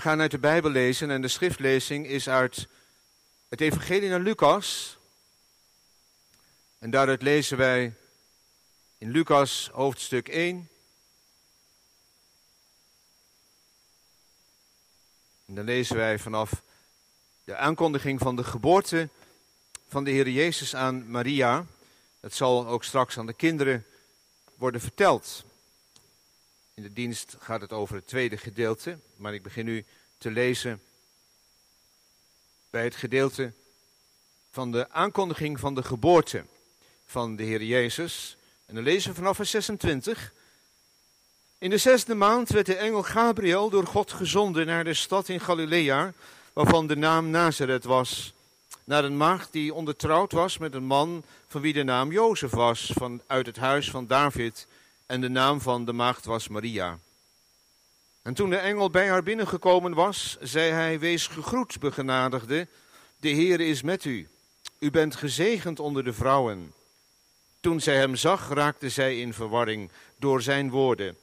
We gaan uit de Bijbel lezen en de schriftlezing is uit het Evangelie naar Lucas. En daaruit lezen wij in Lucas hoofdstuk 1. En dan lezen wij vanaf de aankondiging van de geboorte van de Heer Jezus aan Maria. Het zal ook straks aan de kinderen worden verteld. In de dienst gaat het over het tweede gedeelte, maar ik begin nu te lezen bij het gedeelte van de aankondiging van de geboorte van de Heer Jezus. En dan lezen we vanaf vers 26. In de zesde maand werd de engel Gabriel door God gezonden naar de stad in Galilea, waarvan de naam Nazareth was. Naar een maagd die ondertrouwd was met een man van wie de naam Jozef was, van, uit het huis van David. En de naam van de maagd was Maria. En toen de engel bij haar binnengekomen was, zei hij: Wees gegroet, begenadigde. De Heer is met u. U bent gezegend onder de vrouwen. Toen zij hem zag, raakte zij in verwarring door zijn woorden.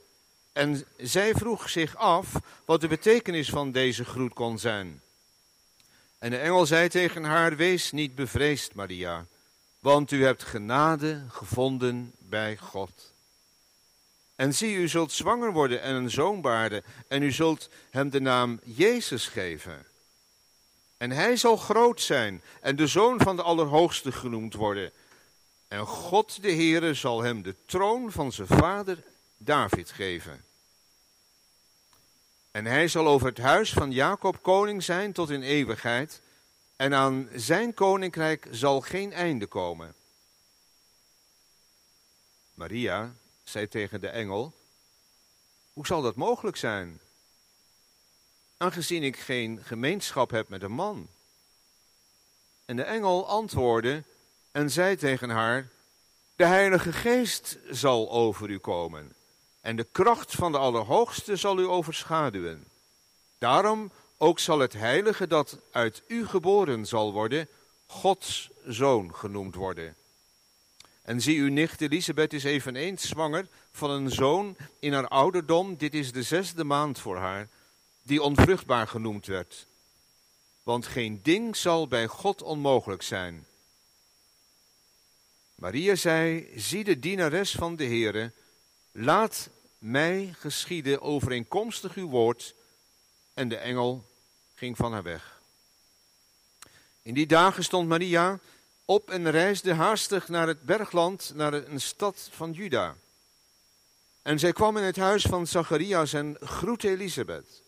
En zij vroeg zich af wat de betekenis van deze groet kon zijn. En de engel zei tegen haar: Wees niet bevreesd, Maria, want u hebt genade gevonden bij God. En zie, u zult zwanger worden en een zoon baarden, en u zult hem de naam Jezus geven. En hij zal groot zijn en de zoon van de Allerhoogste genoemd worden. En God de Heere zal hem de troon van zijn vader David geven. En hij zal over het huis van Jacob koning zijn tot in eeuwigheid. En aan zijn koninkrijk zal geen einde komen. Maria zei tegen de engel: Hoe zal dat mogelijk zijn? Aangezien ik geen gemeenschap heb met een man. En de engel antwoordde en zei tegen haar: De Heilige Geest zal over u komen en de kracht van de Allerhoogste zal u overschaduwen. Daarom ook zal het heilige dat uit u geboren zal worden, Gods zoon genoemd worden. En zie, uw nicht Elisabeth is eveneens zwanger van een zoon in haar ouderdom. Dit is de zesde maand voor haar, die onvruchtbaar genoemd werd. Want geen ding zal bij God onmogelijk zijn. Maria zei, zie de dienares van de Heere, laat mij geschieden overeenkomstig uw woord. En de engel ging van haar weg. In die dagen stond Maria op en reisde haastig naar het bergland, naar een stad van Juda. En zij kwam in het huis van Zacharias en groette Elisabeth.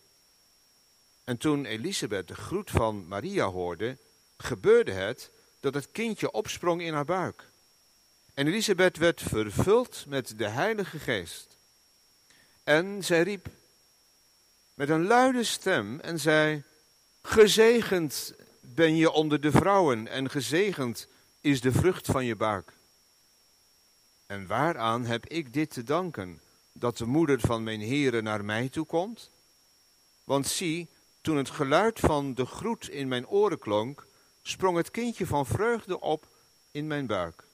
En toen Elisabeth de groet van Maria hoorde, gebeurde het dat het kindje opsprong in haar buik. En Elisabeth werd vervuld met de Heilige Geest. En zij riep met een luide stem en zei: Gezegend ben je onder de vrouwen en gezegend is de vrucht van je buik. En waaraan heb ik dit te danken, dat de moeder van mijn heren naar mij toe komt? Want zie, toen het geluid van de groet in mijn oren klonk, sprong het kindje van vreugde op in mijn buik.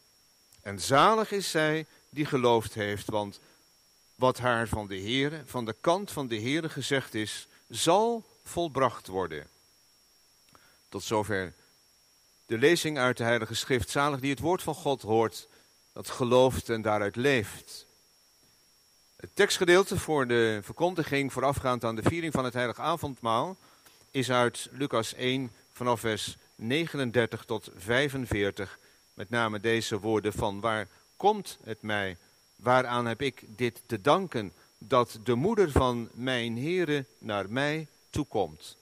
En zalig is zij die geloofd heeft, want wat haar van de Heere, van de kant van de Heere gezegd is, zal volbracht worden. Tot zover de lezing uit de Heilige Schrift. Zalig die het woord van God hoort, dat gelooft en daaruit leeft. Het tekstgedeelte voor de verkondiging voorafgaand aan de viering van het Heilige Avondmaal is uit Lucas 1 vanaf vers 39 tot 45. Met name deze woorden van waar komt het mij Waaraan heb ik dit te danken dat de moeder van mijn Heere naar mij toekomt?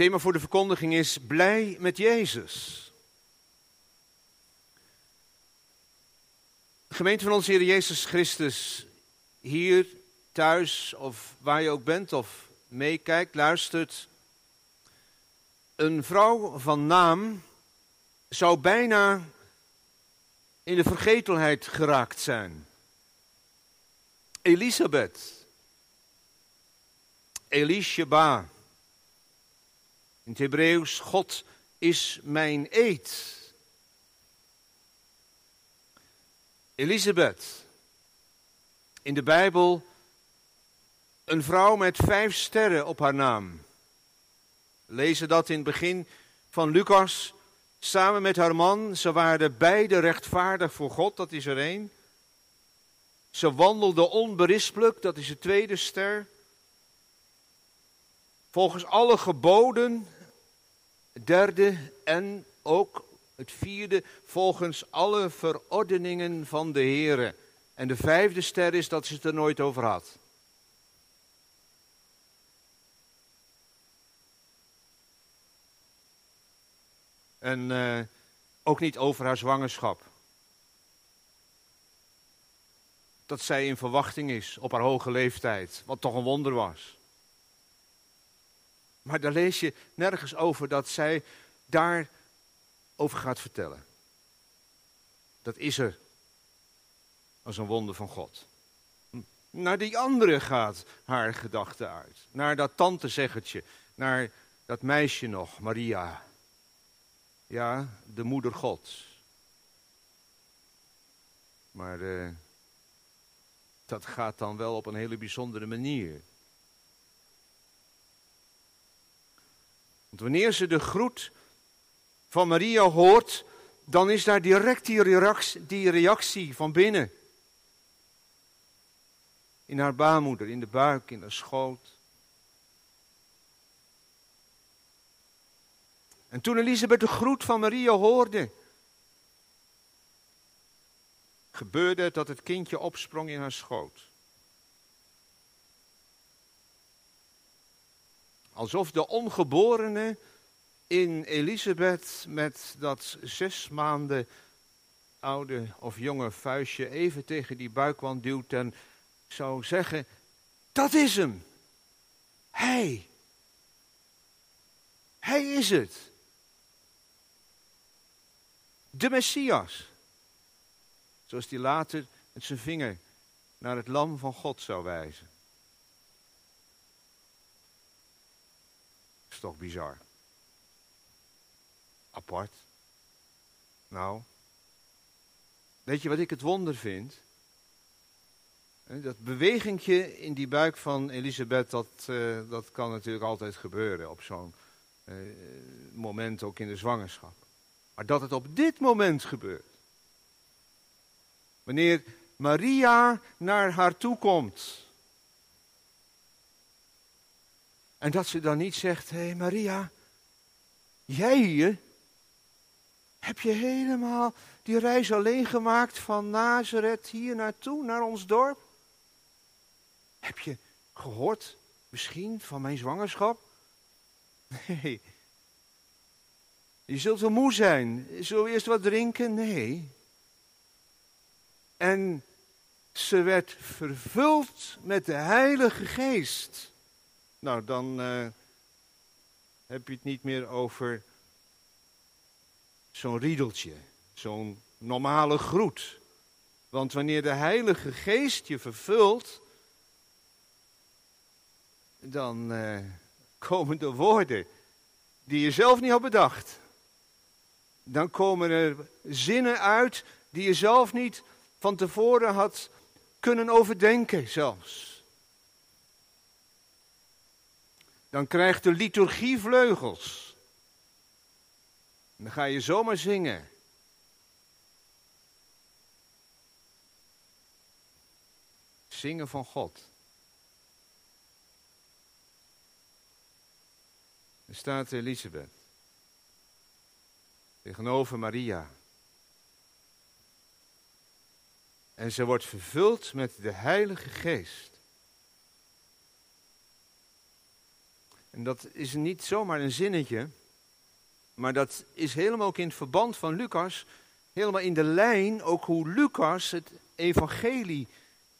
Thema voor de verkondiging is blij met Jezus. Gemeente van onze Heer Jezus Christus, hier, thuis of waar je ook bent of meekijkt, luistert. Een vrouw van naam zou bijna in de vergetelheid geraakt zijn. Elisabeth, Elisheba, in het Hebreeuws, God is mijn eed. Elisabeth, in de Bijbel Een vrouw met vijf sterren op haar naam. Lezen dat in het begin van Lucas. Samen met haar man. Ze waren beide rechtvaardig voor God, dat is er één. Ze wandelde onberispelijk, dat is de tweede ster. Volgens alle geboden, derde en ook het vierde, volgens alle verordeningen van de Heere. En de vijfde ster is dat ze het er nooit over had. En uh, ook niet over haar zwangerschap. Dat zij in verwachting is op haar hoge leeftijd, wat toch een wonder was. Maar daar lees je nergens over dat zij daar over gaat vertellen. Dat is er als een wonder van God. Naar die andere gaat haar gedachte uit. Naar dat tantezeggertje, naar dat meisje nog, Maria. Ja, de moeder Gods. Maar uh, dat gaat dan wel op een hele bijzondere manier. Want wanneer ze de groet van Maria hoort, dan is daar direct die reactie, van binnen. In haar baarmoeder, in de buik, in de schoot. En toen Elisabeth de groet van Maria hoorde, gebeurde het dat het kindje opsprong in haar schoot. Alsof de ongeborene in Elisabeth met dat zes maanden oude of jonge vuistje even tegen die buikwand duwt en zou zeggen, dat is hem. Hij. Hij is het. De Messias. Zoals die later met zijn vinger naar het lam van God zou wijzen. Toch bizar. Apart. Nou, weet je wat ik het wonder vind? Dat bewegingje in die buik van Elisabeth, dat, uh, dat kan natuurlijk altijd gebeuren op zo'n uh, moment, ook in de zwangerschap. Maar dat het op dit moment gebeurt. Wanneer Maria naar haar toe komt. En dat ze dan niet zegt, hé hey Maria, jij hier? Heb je helemaal die reis alleen gemaakt van Nazareth hier naartoe, naar ons dorp? Heb je gehoord misschien van mijn zwangerschap? Nee. Je zult wel moe zijn. Zullen we eerst wat drinken? Nee. En ze werd vervuld met de Heilige Geest. Nou, dan uh, heb je het niet meer over zo'n riedeltje, zo'n normale groet. Want wanneer de Heilige Geest je vervult, dan uh, komen de woorden die je zelf niet had bedacht. Dan komen er zinnen uit die je zelf niet van tevoren had kunnen overdenken zelfs. Dan krijgt de liturgie vleugels. En dan ga je zomaar zingen. Zingen van God. Er staat Elisabeth tegenover Maria. En ze wordt vervuld met de Heilige Geest. En dat is niet zomaar een zinnetje, maar dat is helemaal ook in het verband van Lucas, helemaal in de lijn ook hoe Lucas het evangelie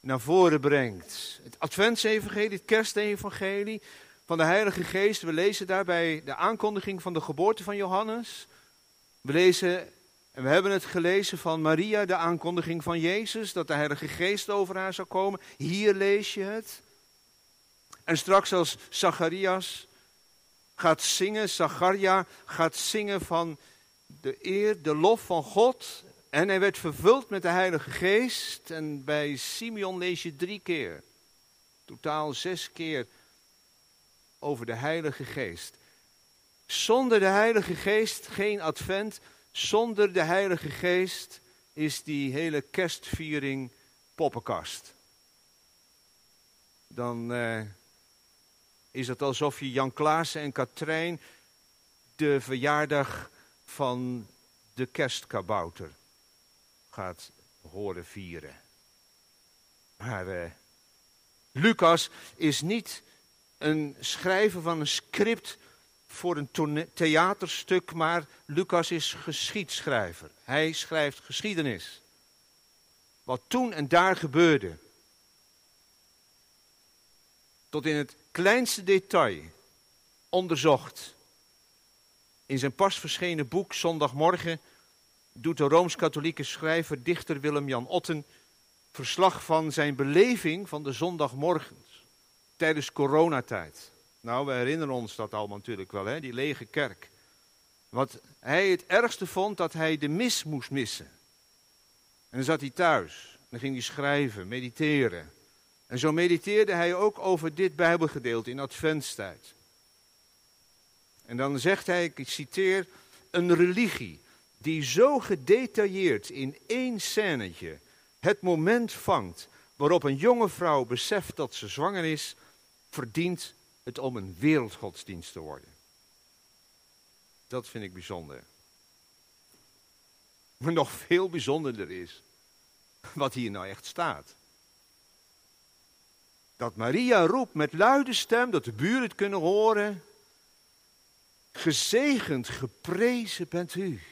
naar voren brengt. Het adventsevangelie, het kerstevangelie van de Heilige Geest. We lezen daarbij de aankondiging van de geboorte van Johannes. We lezen en we hebben het gelezen van Maria, de aankondiging van Jezus, dat de Heilige Geest over haar zou komen. Hier lees je het. En straks als Zacharias gaat zingen, Zacharia gaat zingen van de eer, de lof van God. En hij werd vervuld met de Heilige Geest. En bij Simeon lees je drie keer Totaal zes keer over de Heilige Geest. Zonder de Heilige Geest geen advent. Zonder de Heilige Geest is die hele kerstviering poppenkast. Dan eh, is het alsof je Jan Klaassen en Katrijn de verjaardag van de kerstkabouter gaat horen vieren. Maar uh, Lucas is niet een schrijver van een script voor een theaterstuk, maar Lucas is geschiedschrijver. Hij schrijft geschiedenis. Wat toen en daar gebeurde. Tot in het kleinste detail onderzocht. In zijn pas verschenen boek Zondagmorgen doet de rooms-katholieke schrijver dichter Willem-Jan Otten verslag van zijn beleving van de zondagmorgens tijdens coronatijd. Nou, we herinneren ons dat allemaal natuurlijk wel, hè? die lege kerk. Wat hij het ergste vond, dat hij de mis moest missen. En dan zat hij thuis, dan ging hij schrijven, mediteren. En zo mediteerde hij ook over dit Bijbelgedeelte in adventstijd. En dan zegt hij, ik citeer, een religie die zo gedetailleerd in één scènetje het moment vangt waarop een jonge vrouw beseft dat ze zwanger is, verdient het om een wereldgodsdienst te worden. Dat vind ik bijzonder. Maar nog veel bijzonderder is wat hier nou echt staat. Dat Maria roept met luide stem, dat de buren het kunnen horen. Gezegend, geprezen bent u.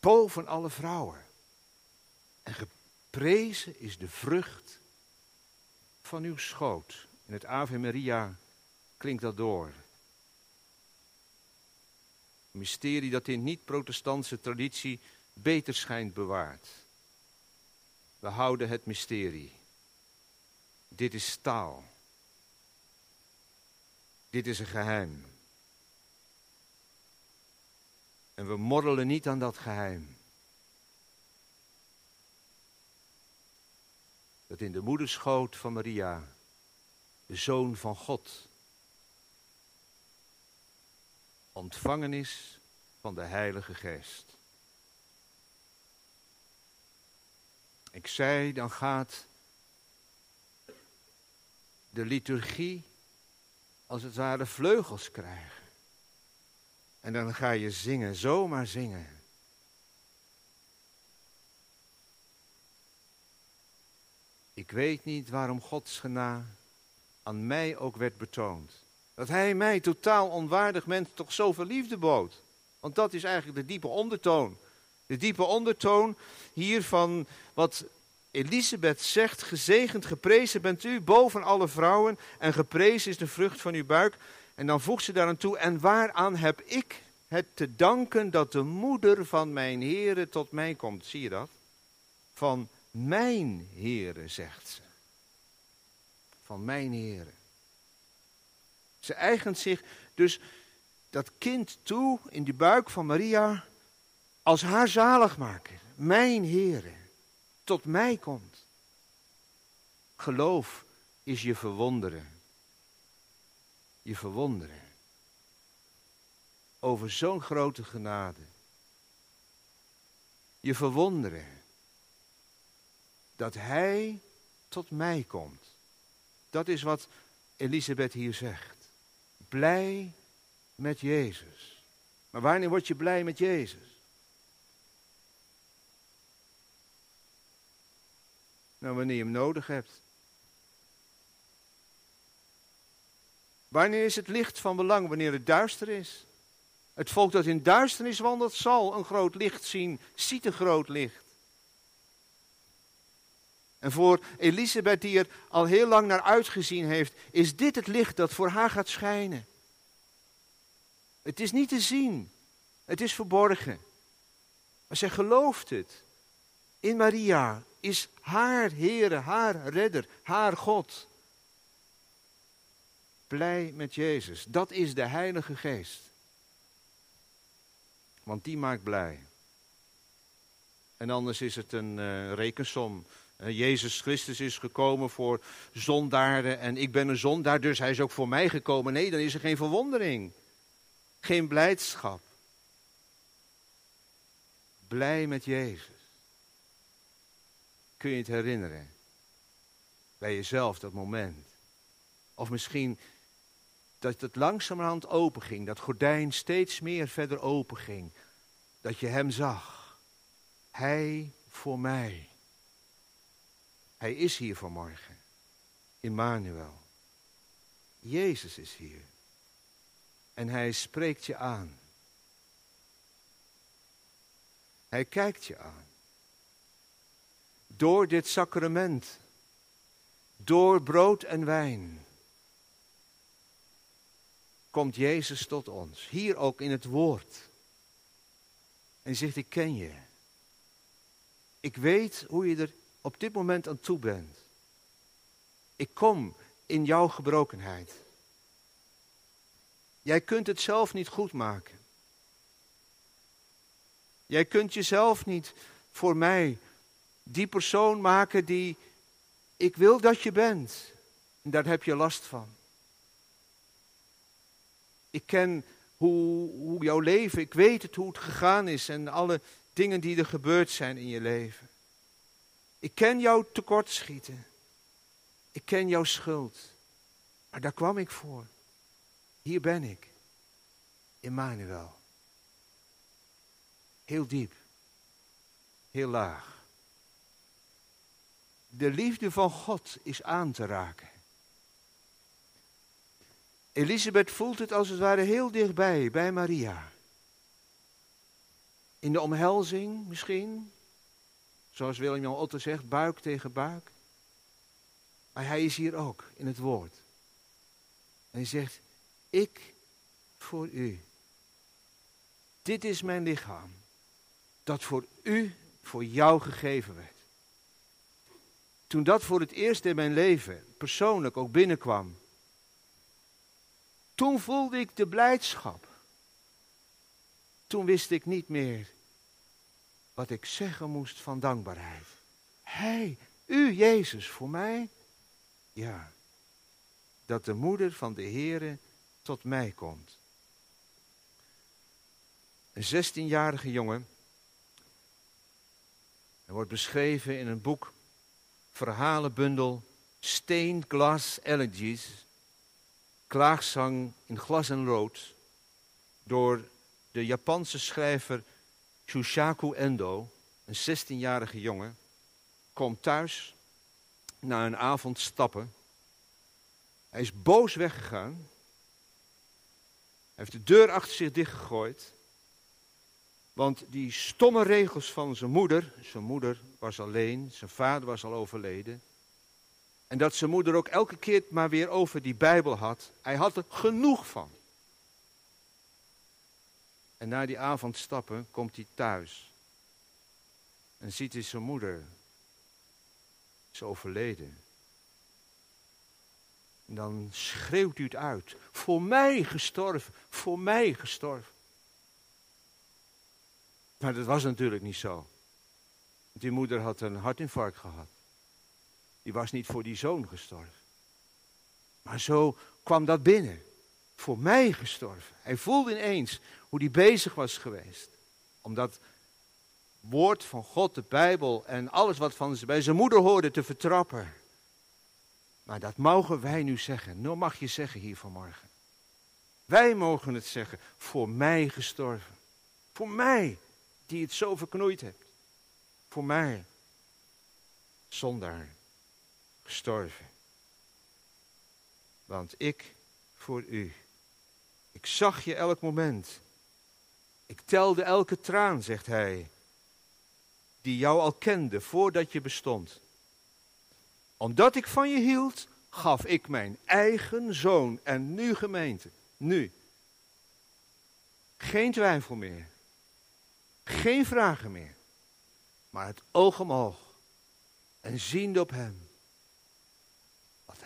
Boven alle vrouwen. En geprezen is de vrucht van uw schoot. In het Ave Maria klinkt dat door. Een mysterie dat in niet-protestantse traditie beter schijnt bewaard. We houden het mysterie. Dit is taal. Dit is een geheim. En we morrelen niet aan dat geheim. Dat in de moederschoot van Maria de Zoon van God, ontvangen is van de Heilige Geest. Ik zei, dan gaat de liturgie als het ware vleugels krijgen. En dan ga je zingen, zomaar zingen. Ik weet niet waarom Gods genade aan mij ook werd betoond. Dat hij mij, totaal onwaardig mens, toch zoveel liefde bood. Want dat is eigenlijk de diepe ondertoon. De diepe ondertoon hier van wat Elisabeth zegt, gezegend, geprezen bent u boven alle vrouwen en geprezen is de vrucht van uw buik. En dan voegt ze daaraan toe, en waaraan heb ik het te danken dat de moeder van mijn heren tot mij komt. Zie je dat? Van mijn heren, zegt ze van mijn heren. Ze eigent zich dus dat kind toe in de buik van Maria als haar zaligmaker. Mijn heren, tot mij komt. Geloof is je verwonderen. Je verwonderen. Over zo'n grote genade. Je verwonderen. Dat hij tot mij komt. Dat is wat Elisabeth hier zegt. Blij met Jezus. Maar wanneer word je blij met Jezus? Nou, wanneer je hem nodig hebt. Wanneer is het licht van belang? Wanneer het duister is. Het volk dat in duisternis wandelt, zal een groot licht zien, ziet een groot licht. En voor Elisabeth, die er al heel lang naar uitgezien heeft, is dit het licht dat voor haar gaat schijnen. Het is niet te zien, het is verborgen. Maar zij gelooft het. In Maria is haar Heere, haar redder, haar God. Blij met Jezus, dat is de Heilige Geest. Want die maakt blij. En anders is het een uh, rekensom Jezus Christus is gekomen voor zondaarden en ik ben een zondaar, dus hij is ook voor mij gekomen. Nee, dan is er geen verwondering, geen blijdschap. Blij met Jezus. Kun je het herinneren? Bij jezelf dat moment. Of misschien dat het langzamerhand open ging, dat gordijn steeds meer verder open ging. Dat je hem zag. Hij voor mij. Hij is hier vanmorgen. Immanuel. Jezus is hier. En hij spreekt je aan. Hij kijkt je aan. Door dit sacrament. Door brood en wijn. Komt Jezus tot ons. Hier ook in het woord. En zegt, ik ken je. Ik weet hoe je er op dit moment aan toe bent. Ik kom in jouw gebrokenheid. Jij kunt het zelf niet goed maken. Jij kunt jezelf niet voor mij die persoon maken die ik wil dat je bent. En daar heb je last van. Ik ken hoe, hoe jouw leven, ik weet het hoe het gegaan is en alle dingen die er gebeurd zijn in je leven. Ik ken jouw tekortschieten. Ik ken jouw schuld. Maar daar kwam ik voor. Hier ben ik. Emmanuel. Heel diep. Heel laag. De liefde van God is aan te raken. Elisabeth voelt het als het ware heel dichtbij, bij Maria. In de omhelzing misschien, zoals Willem-Jan Otto zegt, buik tegen buik. Maar hij is hier ook, in het woord. En hij zegt, ik voor u. Dit is mijn lichaam, dat voor u, voor jou gegeven werd. Toen dat voor het eerst in mijn leven persoonlijk ook binnenkwam, toen voelde ik de blijdschap. Toen wist ik niet meer wat ik zeggen moest van dankbaarheid. Hij, u Jezus, voor mij? Ja, dat de moeder van de Heere tot mij komt. Een 16-jarige jongen. Hij wordt beschreven in een boek, verhalenbundel Stained Glass Elegies klaagzang in glas en rood door de Japanse schrijver Shushaku Endo, een 16-jarige jongen, komt thuis na een avond stappen. Hij is boos weggegaan. Hij heeft de deur achter zich dichtgegooid. Want die stomme regels van zijn moeder, zijn moeder was alleen, zijn vader was al overleden. En dat zijn moeder ook elke keer maar weer over die Bijbel had. Hij had er genoeg van. En na die avond stappen komt hij thuis. En ziet hij zijn moeder. Is overleden. En dan schreeuwt hij het uit. Voor mij gestorven. Voor mij gestorven. Maar dat was natuurlijk niet zo. Die moeder had een hartinfarct gehad. Die was niet voor die zoon gestorven. Maar zo kwam dat binnen. Voor mij gestorven. Hij voelde ineens hoe hij bezig was geweest. Om dat woord van God, de Bijbel en alles wat van bij zijn moeder hoorde te vertrappen. Maar dat mogen wij nu zeggen. Nou mag je zeggen hier vanmorgen. Wij mogen het zeggen. Voor mij gestorven. Voor mij, die het zo verknoeid hebt. Voor mij. Zondaar gestorven. Want ik voor u. Ik zag je elk moment. Ik telde elke traan, zegt hij, die jou al kende voordat je bestond. Omdat ik van je hield, gaf ik mijn eigen zoon en nu gemeente, nu. Geen twijfel meer. Geen vragen meer. Maar het oog omhoog. En ziende op hem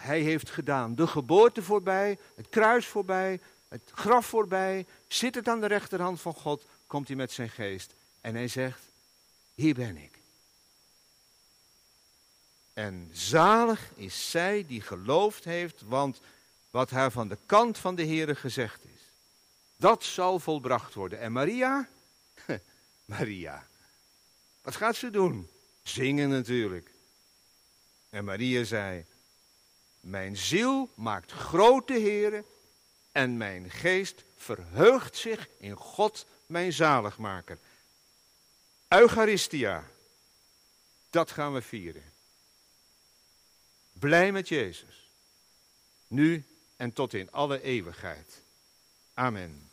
hij heeft gedaan. De geboorte voorbij, het kruis voorbij, het graf voorbij. Zit het aan de rechterhand van God, komt hij met zijn geest. En hij zegt, hier ben ik. En zalig is zij die geloofd heeft, want wat haar van de kant van de Heere gezegd is, dat zal volbracht worden. En Maria? Maria. Wat gaat ze doen? Zingen natuurlijk. En Maria zei, mijn ziel maakt grote heren en mijn geest verheugt zich in God, mijn zaligmaker. Eucharistia, dat gaan we vieren. Blij met Jezus. Nu en tot in alle eeuwigheid. Amen.